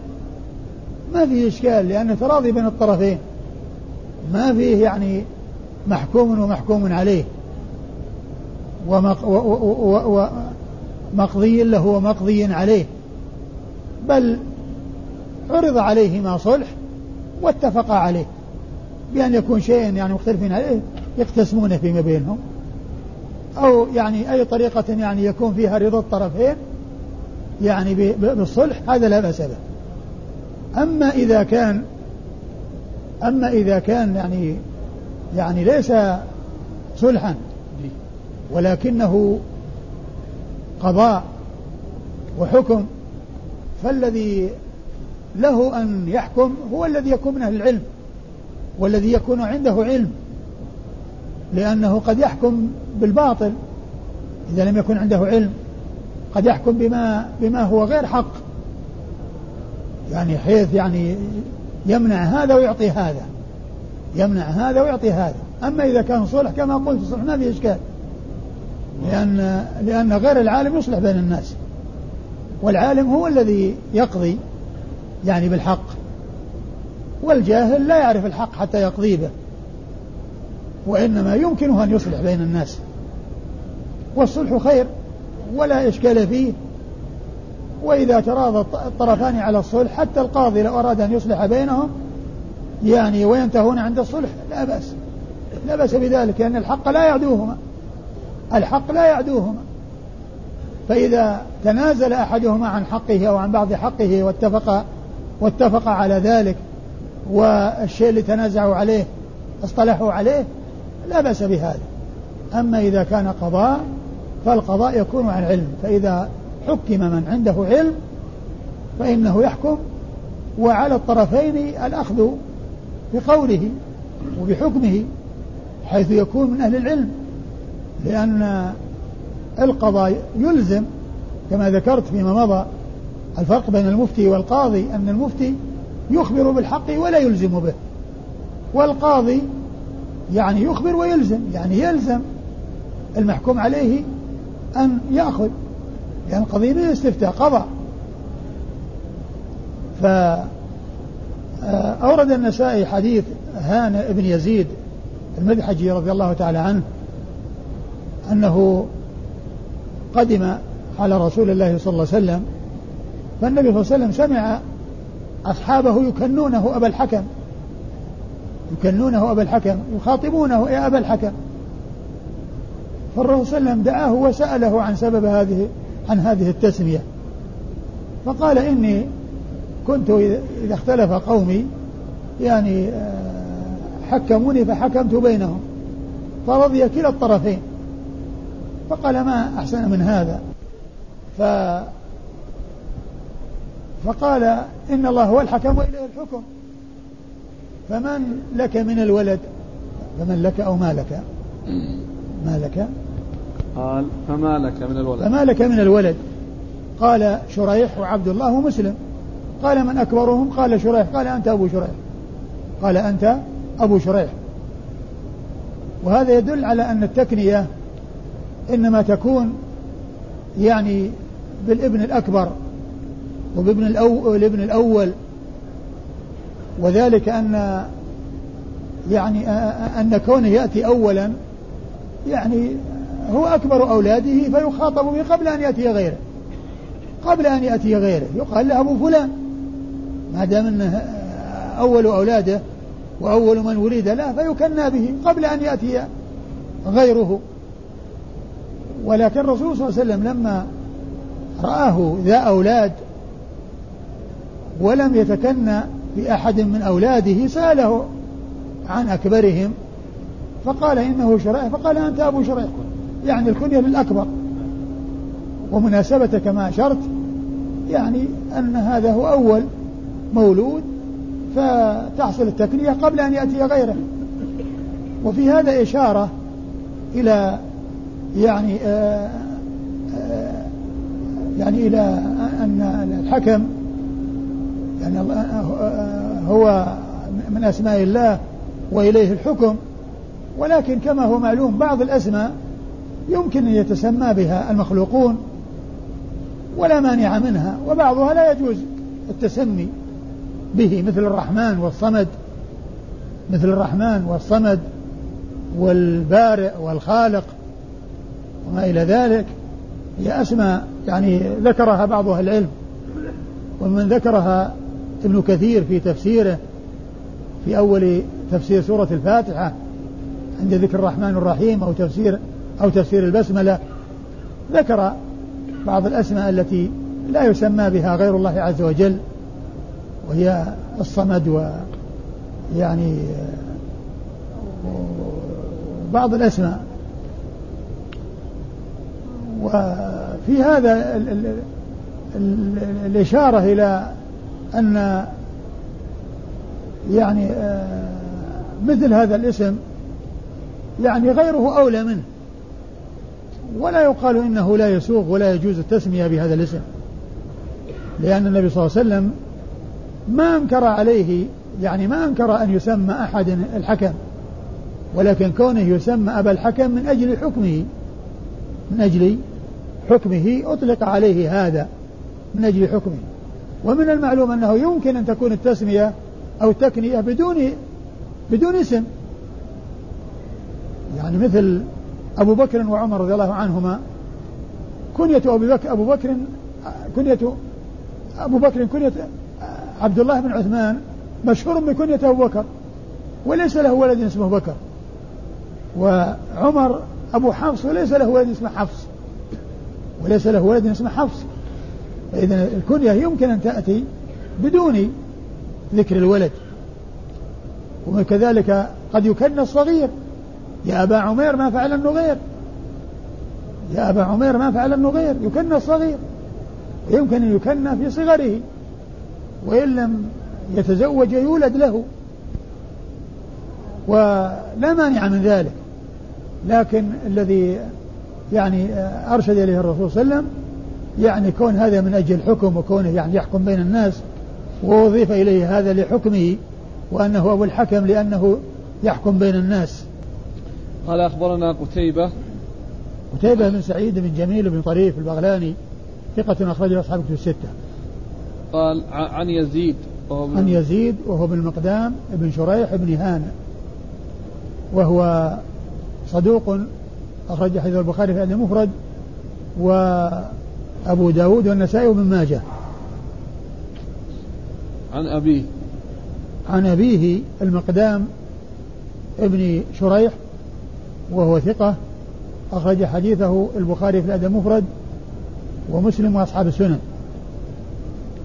ما فيه إشكال لأنه تراضي بين الطرفين. ما فيه يعني محكوم ومحكوم عليه. ومقضي له ومقضي عليه. بل عرض عليهما صلح واتفقا عليه. بأن يكون شيء يعني مختلفين عليه يقتسمونه فيما بينهم. أو يعني أي طريقة يعني يكون فيها رضا الطرفين يعني بالصلح هذا لا بأس به. أما إذا كان أما إذا كان يعني يعني ليس صلحا ولكنه قضاء وحكم فالذي له أن يحكم هو الذي يكون من أهل العلم والذي يكون عنده علم لأنه قد يحكم بالباطل إذا لم يكن عنده علم قد يحكم بما بما هو غير حق. يعني حيث يعني يمنع هذا ويعطي هذا. يمنع هذا ويعطي هذا. أما إذا كان صلح كما قلت صلح ما في إشكال. لأن لأن غير العالم يصلح بين الناس. والعالم هو الذي يقضي يعني بالحق. والجاهل لا يعرف الحق حتى يقضي به. وإنما يمكنه أن يصلح بين الناس. والصلح خير ولا إشكال فيه. وإذا تراضى الطرفان على الصلح حتى القاضي لو أراد أن يصلح بينهم يعني وينتهون عند الصلح لا بأس. لا بأس بذلك لأن الحق لا يعدوهما. الحق لا يعدوهما. فإذا تنازل أحدهما عن حقه أو عن بعض حقه واتفق واتفق على ذلك والشيء اللي تنازعوا عليه اصطلحوا عليه لا بأس بهذا. أما إذا كان قضاء فالقضاء يكون عن علم. فإذا حكم من عنده علم فإنه يحكم. وعلى الطرفين الأخذ بقوله وبحكمه حيث يكون من أهل العلم. لأن القضاء يلزم كما ذكرت فيما مضى الفرق بين المفتي والقاضي أن المفتي يخبر بالحق ولا يلزم به. والقاضي يعني يخبر ويلزم يعني يلزم المحكوم عليه أن يأخذ لأن القضية من الاستفتاء قضى. فأورد النسائي حديث هان بن يزيد المدحجي رضي الله تعالى عنه أنه قدم على رسول الله صلى الله عليه وسلم فالنبي صلى الله عليه وسلم سمع أصحابه يكنونه أبا الحكم. يكنونه أبا الحكم يخاطبونه يا أبا الحكم؟ فالرسول صلى الله عليه وسلم دعاه وسأله عن سبب هذه عن هذه التسمية. فقال إني كنت إذا اختلف قومي يعني آه، حكموني فحكمت بينهم فرضي كلا الطرفين. فقال ما أحسن من هذا؟ ف فقال إن الله هو الحكم وإليه الحكم. فمن لك من الولد؟ فمن لك أو ما لك؟ ما لك؟ قال فما لك من الولد؟ فما لك من الولد؟ قال شريح وعبد الله ومسلم. قال من أكبرهم؟ قال شريح. قال أنت أبو شريح. قال أنت أبو شريح. وهذا يدل على أن التكنية إنما تكون يعني بالابن الأكبر وبابن الأول الابن الأول. وذلك أن يعني أن كونه يأتي أولا يعني هو أكبر أولاده فيخاطب به قبل أن يأتي غيره. قبل أن يأتي غيره. يقال له أبو فلان. ما دام أنه أول أولاده وأول من ولد له فيكنى به قبل أن يأتي غيره. ولكن الرسول صلى الله عليه وسلم لما رآه ذا أولاد ولم يتكنى بأحد من أولاده سأله عن أكبرهم فقال إنه شريح فقال أنت أبو شريح. يعني الكنية للأكبر ومناسبة كما أشرت يعني أن هذا هو أول مولود فتحصل التكنية قبل أن يأتي غيره. وفي هذا إشارة إلى يعني آآ آآ يعني إلى أن الحكم يعني هو من أسماء الله وإليه الحكم. ولكن كما هو معلوم بعض الأسماء يمكن أن يتسمى بها المخلوقون ولا مانع منها وبعضها لا يجوز التسمي به مثل الرحمن والصمد مثل الرحمن والصمد والبارئ والخالق وما إلى ذلك. هي أسماء يعني ذكرها بعض أهل العلم ومن ذكرها ابن كثير في تفسيره في أول تفسير سورة الفاتحة عند ذكر الرحمن الرحيم أو تفسير أو تفسير البسملة ذكر بعض الأسماء التي لا يسمى بها غير الله عز وجل وهي الصمد و يعني بعض الأسماء. وفي هذا الإشارة إلى أن يعني آه، مثل هذا الاسم يعني غيره أولى منه. ولا يقال إنه لا يسوغ ولا يجوز التسمية بهذا الاسم. لأن النبي صلى الله عليه وسلم ما أنكر عليه يعني ما أنكر أن يسمى أحد الحكم ولكن كونه يسمى أبا الحكم من أجل حكمه من أجل حكمه أطلق عليه هذا من أجل حكمه. ومن المعلوم أنه يمكن أن تكون التسمية أو التكنية بدون بدون اسم. يعني مثل أبو بكر وعمر رضي الله عنهما كنية أبو بكر أبو بكر كنية أبو بكر كنية عبد الله بن عثمان مشهور بكنية أبو بكر وليس له ولد اسمه بكر. وعمر أبو حفص وليس له ولد اسمه حفص وليس له ولد اسمه حفص. فإذا الكنية يمكن أن تأتي بدون ذكر الولد. وكذلك قد يكنى الصغير يا أبا عمير ما فعل النغير يا أبا عمير ما فعل النغير يكنى الصغير. يمكن أن يكنى في صغره. وإن لم يتزوج يولد له. ولا مانع من ذلك. لكن الذي يعني أرشد إليه الرسول صلى الله عليه وسلم يعني كون هذا من أجل الحكم وكونه يعني يحكم بين الناس. وأضيف إليه هذا لحكمه. وأنه أبو الحكم لأنه يحكم بين الناس. قال أخبرنا قتيبة. قتيبة بن سعيد بن جميل بن طريف البغلاني ثقة أخرجه أصحاب كتب الستة. قال عن يزيد وهو عن يزيد وهو بن المقدام بن شريح بن هانة وهو صدوق أخرج حديث البخاري في المفرد وأبو داود والنسائي وابن ماجه. عن أبيه. عن أبيه المقدام ابن شريح وهو ثقة أخرج حديثه البخاري في الأدب المفرد ومسلم وأصحاب السنن.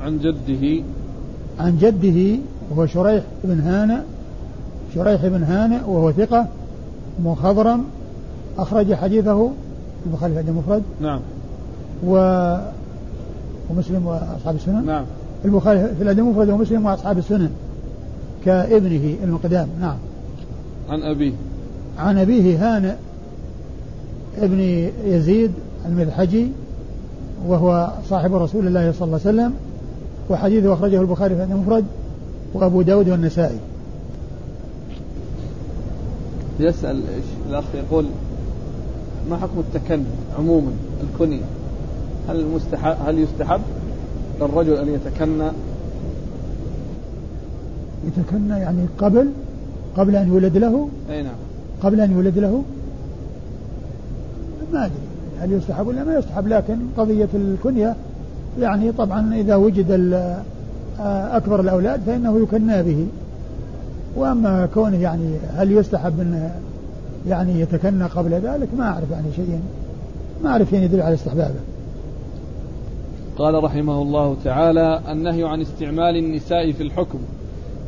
عن جده. عن جده وهو شريح بن هانئ شريح بن هانئ وهو ثقة مخضرم أخرج حديثه البخاري في الأدب المفرد نعم. و ومسلم وأصحاب السنن. نعم. البخاري في الأدب المفرد ومسلم وأصحاب السنن كابنه المقدام. نعم. عن أبيه. عن أبيه هانئ ابن يزيد المذحجي وهو صاحب رسول الله صلى الله عليه وسلم وحديثه أخرجه البخاري في المفرد وأبو داود والنسائي. يسأل الأخ يقول ما حكم التكن عموما؟ الكنية هل مستحب هل يستحب للرجل أن يتكنى؟ يتكنى يعني قبل قبل أن يولد له؟ أي نعم. قبل أن يولد له؟ ما أدري. هل يستحب ولا ما يستحب؟ لكن قضية الكنية يعني طبعا إذا وجد أكبر الأولاد فإنه يكنى به. وأما كونه يعني هل يستحب أنه يعني يتكنى قبل ذلك؟ ما أعرف يعني شيء ما أعرف يعني يدل على استحبابه. قال رحمه الله تعالى النهي عن استعمال النساء في الحكم.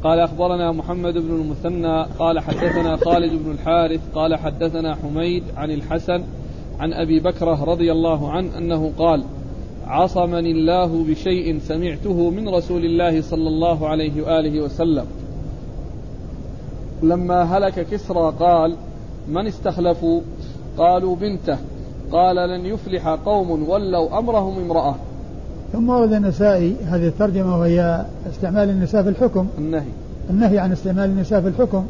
قال أخبرنا محمد بن المثنى قال حدثنا خالد بن الحارث قال حدثنا حميد عن الحسن عن أبي بكرة رضي الله عنه أنه قال عصمني الله بشيء سمعته من رسول الله صلى الله عليه وآله وسلم. لما هلك كسرى قال من استخلفوا؟ قالوا بنته. قال لن يفلح قوم ولوا أمرهم امرأة. ثم ورد النسائي هذه الترجمة وهي استعمال النساء في الحكم. النهي. النهي عن استعمال النساء في الحكم.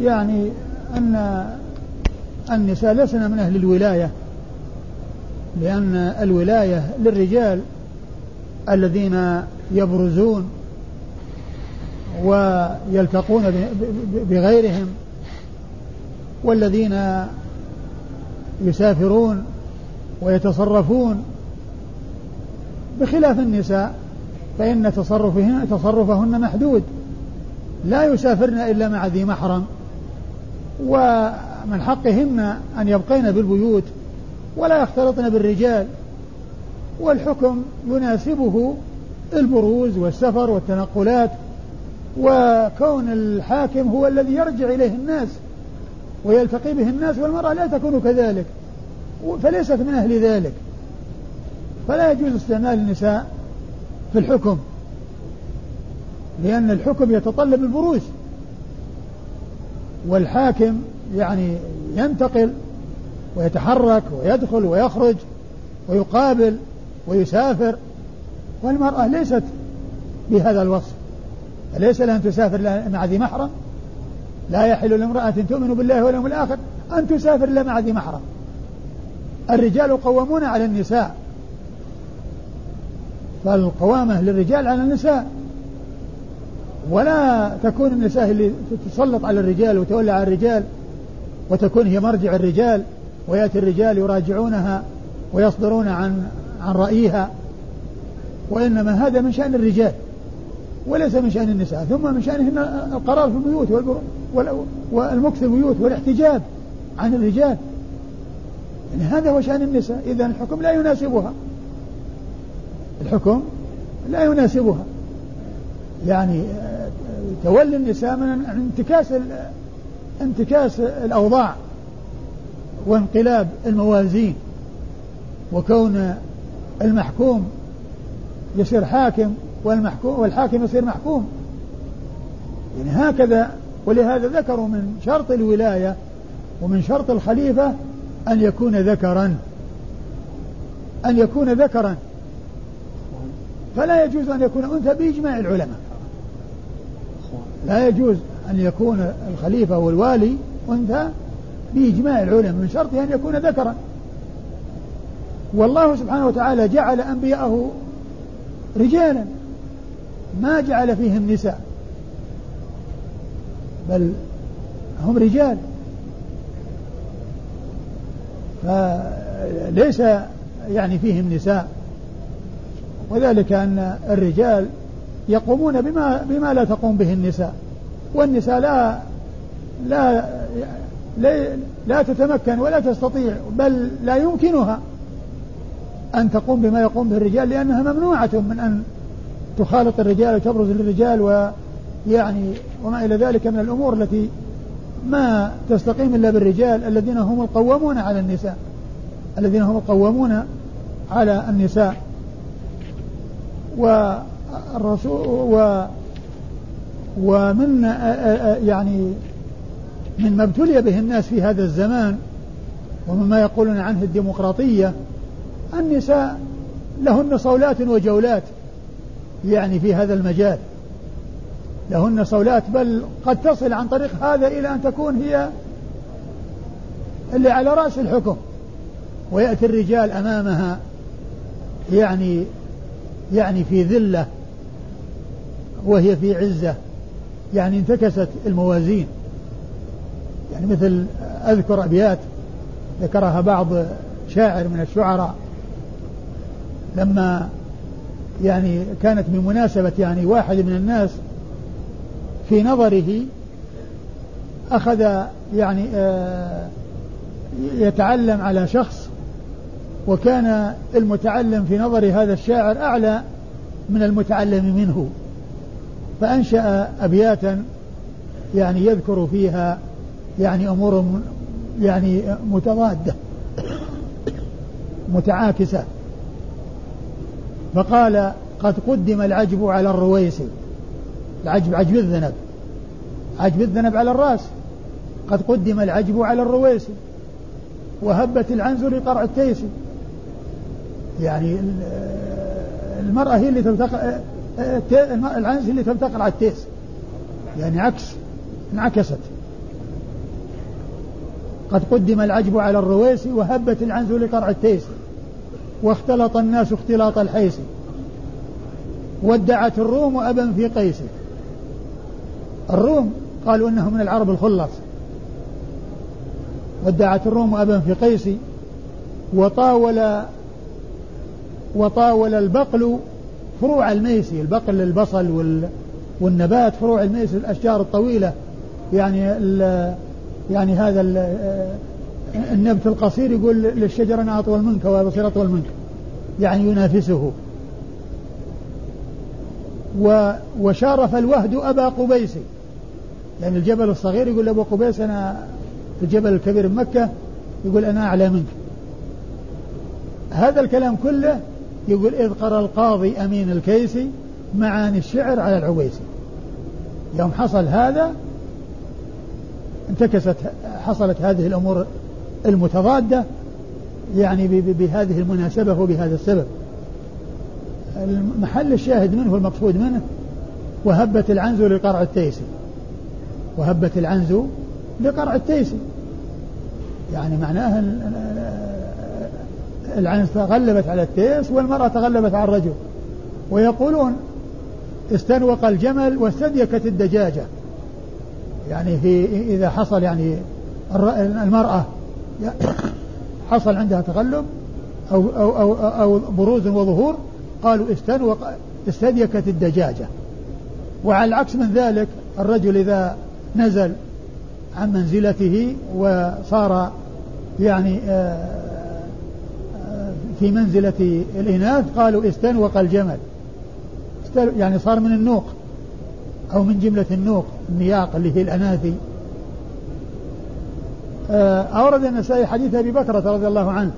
يعني أن النساء لسنا من أهل الولاية. لأن الولاية للرجال الذين يبرزون ويلتقون بغيرهم والذين يسافرون ويتصرفون بخلاف النساء فإن تصرفهن تصرفهن محدود. لا يسافرن إلا مع ذي محرم. ومن حقهن أن يبقين بالبيوت ولا يختلطن بالرجال. والحكم يناسبه البروز والسفر والتنقلات وكون الحاكم هو الذي يرجع إليه الناس ويلتقي به الناس والمرأة لا تكون كذلك. فليست من أهل ذلك. فلا يجوز استعمال النساء في الحكم لأن الحكم يتطلب البروز والحاكم يعني ينتقل ويتحرك ويدخل ويخرج ويقابل ويسافر والمرأة ليست بهذا الوصف أليس لها أن تسافر مع ذي محرم؟ لا يحل لامرأة تؤمن بالله واليوم الآخر أن تسافر إلا مع ذي محرم. الرجال قوامون على النساء فالقوامة للرجال على النساء. ولا تكون النساء اللي تتسلط على الرجال وتولى على الرجال وتكون هي مرجع الرجال ويأتي الرجال يراجعونها ويصدرون عن عن رأيها. وإنما هذا من شأن الرجال وليس من شأن النساء. ثم من شأنهن القرار في البيوت والمكث في البيوت والاحتجاب عن الرجال. يعني هذا هو شأن النساء. إذا الحكم لا يناسبها. الحكم لا يناسبها. يعني تولي النساء من انتكاس انتكاس الأوضاع وانقلاب الموازين وكون المحكوم يصير حاكم والمحكوم والحاكم يصير محكوم. يعني هكذا ولهذا ذكروا من شرط الولاية ومن شرط الخليفة أن يكون ذكرا أن يكون ذكرا. فلا يجوز أن يكون أنثى بإجماع العلماء. لا يجوز أن يكون الخليفة والوالي أنثى بإجماع العلماء من شرطه أن يكون ذكرا. والله سبحانه وتعالى جعل أنبياءه رجالا ما جعل فيهم نساء بل هم رجال. فليس يعني فيهم نساء. وذلك أن الرجال يقومون بما بما لا تقوم به النساء والنساء لا لا لا, لا تتمكن ولا تستطيع بل لا يمكنها أن تقوم بما يقوم به الرجال لأنها ممنوعة من أن تخالط الرجال وتبرز للرجال ويعني وما إلى ذلك من الأمور التي ما تستقيم إلا بالرجال الذين هم القوامون على النساء الذين هم القوامون على النساء. والرسول و ومن يعني مما ابتلي به الناس في هذا الزمان ومما يقولون عنه الديمقراطية النساء لهن صولات وجولات يعني في هذا المجال. لهن صولات بل قد تصل عن طريق هذا إلى أن تكون هي اللي على رأس الحكم ويأتي الرجال أمامها يعني يعني في ذلة وهي في عزة يعني انتكست الموازين. يعني مثل أذكر أبيات ذكرها بعض شاعر من الشعراء لما يعني كانت من مناسبة يعني واحد من الناس في نظره أخذ يعني آه، يتعلم على شخص وكان المتعلم في نظر هذا الشاعر أعلى من المتعلم منه فأنشأ أبياتا يعني يذكر فيها يعني أمور يعني متضادة متعاكسة. فقال قد قدم العجب على الرويسي العجب عجب الذنب عجب الذنب على الرأس. قد قدم العجب على الرويسي وهبت العنز لقرع التيس. يعني المرأة هي اللي تلتقى العنز هي اللي تلتقى على التيس. يعني عكس انعكست. قد قدم العجب على الرويسي وهبت العنز لقرع التيس واختلط الناس اختلاط الحيس. وادعت الروم أبا في قيس. الروم قالوا إنه من العرب الخلص وادعت الروم أبا في قيس وطاول وطاول البقل فروع الميسي البقل البصل وال والنبات فروع الميسي الأشجار الطويلة. يعني يعني هذا النبت القصير يقول للشجر أنا أطول منك وبصير أطول منك. يعني ينافسه. و وشارف الوهد أبا قبيس. يعني الجبل الصغير يقول أبو قبيس أنا الجبل الكبير بمكة يقول أنا أعلى منك. هذا الكلام كله يقول إذ قرأ القاضي أمين الكيسي معاني الشعر على العويسي. يوم حصل هذا انتكست حصلت هذه الأمور المتضادة يعني بهذه المناسبة وبهذا السبب. المحل الشاهد منه المقصود منه وهبت العنز لقرع التيسي. وهبت العنز لقرع التيسي. يعني معناها العنز تغلبت على التيس والمرأة تغلبت على الرجل. ويقولون استنوق الجمل واستديكت الدجاجة. يعني في إذا حصل يعني المرأة حصل عندها تغلب أو أو أو, أو بروز وظهور قالوا استنوق استديكت الدجاجة. وعلى العكس من ذلك الرجل إذا نزل عن منزلته وصار يعني آه، في منزلة الإناث قالوا استنوق الجمل يعني صار من النوق أو من جملة النوق النياق اللي هي الأناثي. آه، أورد النسائي حديث أبي بكرة رضي الله عنه.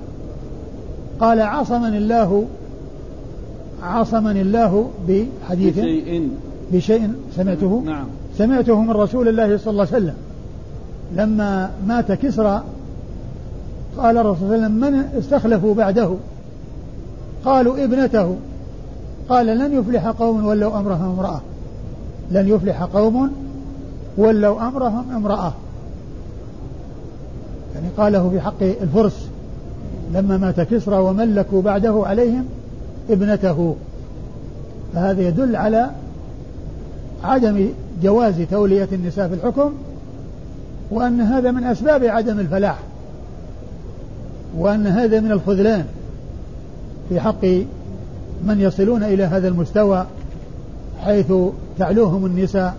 قال عصمني الله عصمني الله بحديث بشيء. بشيء سمعته نعم. سمعته من رسول الله صلى الله عليه وسلم. لما مات كسرى قال الرسول صلى الله عليه وسلم من استخلفوا بعده؟ قالوا ابنته. قال لن يفلح قوم ولوا أمرهم امرأة. لن يفلح قوم ولوا أمرهم امرأة. يعني قاله في حق الفرس لما مات كسرى وملكوا بعده عليهم ابنته. فهذا يدل على عدم جواز تولية النساء في الحكم وأن هذا من أسباب عدم الفلاح. وأن هذا من الخذلان في حق من يصلون إلى هذا المستوى حيث تعلوهم النساء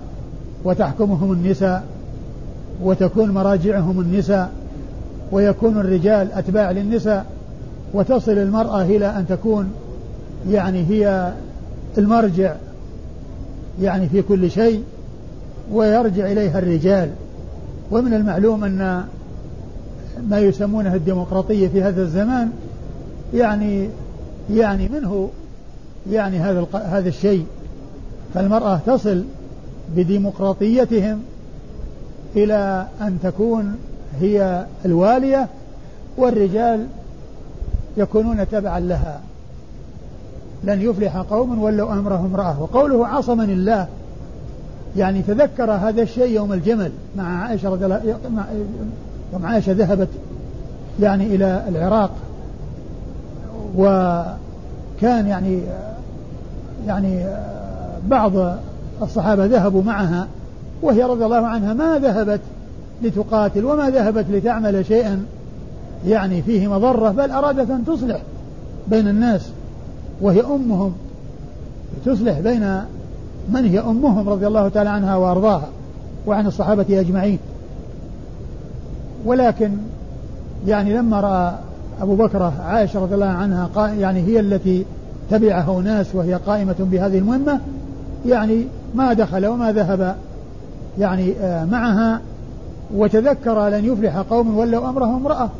وتحكمهم النساء وتكون مراجعهم النساء ويكون الرجال أتباع للنساء وتصل المرأة إلى أن تكون يعني هي المرجع يعني في كل شيء ويرجع إليها الرجال. ومن المعلوم أن ما يسمونه الديمقراطية في هذا الزمان يعني يعني منه يعني هذا هذا الشيء. فالمرأة تصل بديمقراطيتهم إلى أن تكون هي الوالية والرجال يكونون تبعا لها. لن يفلح قوم ولوا أمرهم امرأة. وقوله عصمني الله يعني تذكر هذا الشيء يوم الجمل مع عائشة رضي الله يوم عائشة ذهبت يعني إلى العراق وكان يعني يعني بعض الصحابة ذهبوا معها وهي رضي الله عنها ما ذهبت لتقاتل وما ذهبت لتعمل شيئا يعني فيه مضرة بل أرادت أن تصلح بين الناس وهي أمهم تصلح بين من هي أمهم رضي الله تعالى عنها وأرضاها وعن الصحابة أجمعين. ولكن يعني لما رأى أبو بكر عائشة رضي الله عنها يعني هي التي تبعها ناس وهي قائمة بهذه المهمة يعني ما دخل وما ذهب يعني آه، معها وتذكر لن يفلح قوم ولوا أمرهم امرأة.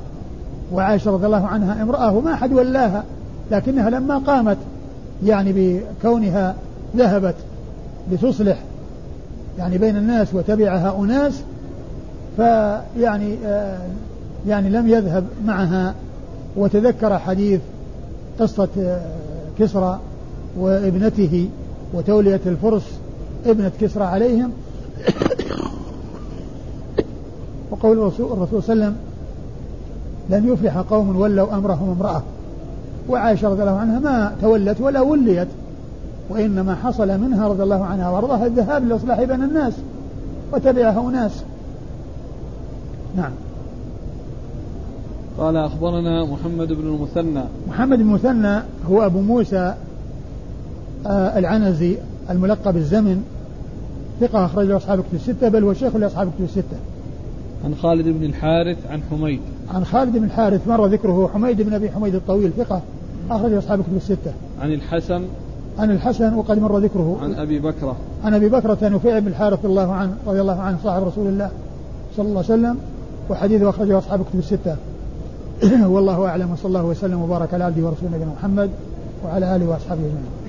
وعائشة رضي الله عنها امرأة وما أحد ولاها لكنها لما قامت يعني بكونها ذهبت لتصلح يعني بين الناس وتبعها أناس فيعني آه يعني لم يذهب معها وتذكر حديث قصة آه كسرى وابنته وتولية الفرس ابنة كسرى عليهم. وقول الرسول, الرسول صلى الله عليه وسلم لن يفلح قوم ولوا أمرهم امرأة. وعائشة رضي الله عنها ما تولت ولا وليت وإنما حصل منها رضي الله عنها وأرضاها الذهاب لإصلاح بين الناس وتبعها أناس نعم. قال أخبرنا محمد بن المثنى. محمد بن المثنى هو أبو موسى آه العنزي الملقب الزمن ثقة أخرجه أصحاب كتب الستة بل هو شيخ لأصحاب كتب الستة. عن خالد بن الحارث عن حميد. عن خالد بن الحارث مر ذكره حميد بن أبي حميد الطويل ثقة أخرج أصحاب كتب الستة. عن الحسن. عن الحسن وقد مر ذكره. عن أبي بكرة. عن أبي بكرة نفيع بن الحارث رضي الله عنه رضي الله عنه صاحب رسول الله صلى الله عليه وسلم. وحديثه أخرجه أصحاب كتب الستة. والله أعلم وصلى الله وسلم وبارك على عبده ورسوله نبينا محمد وعلى آله وأصحابه أجمعين.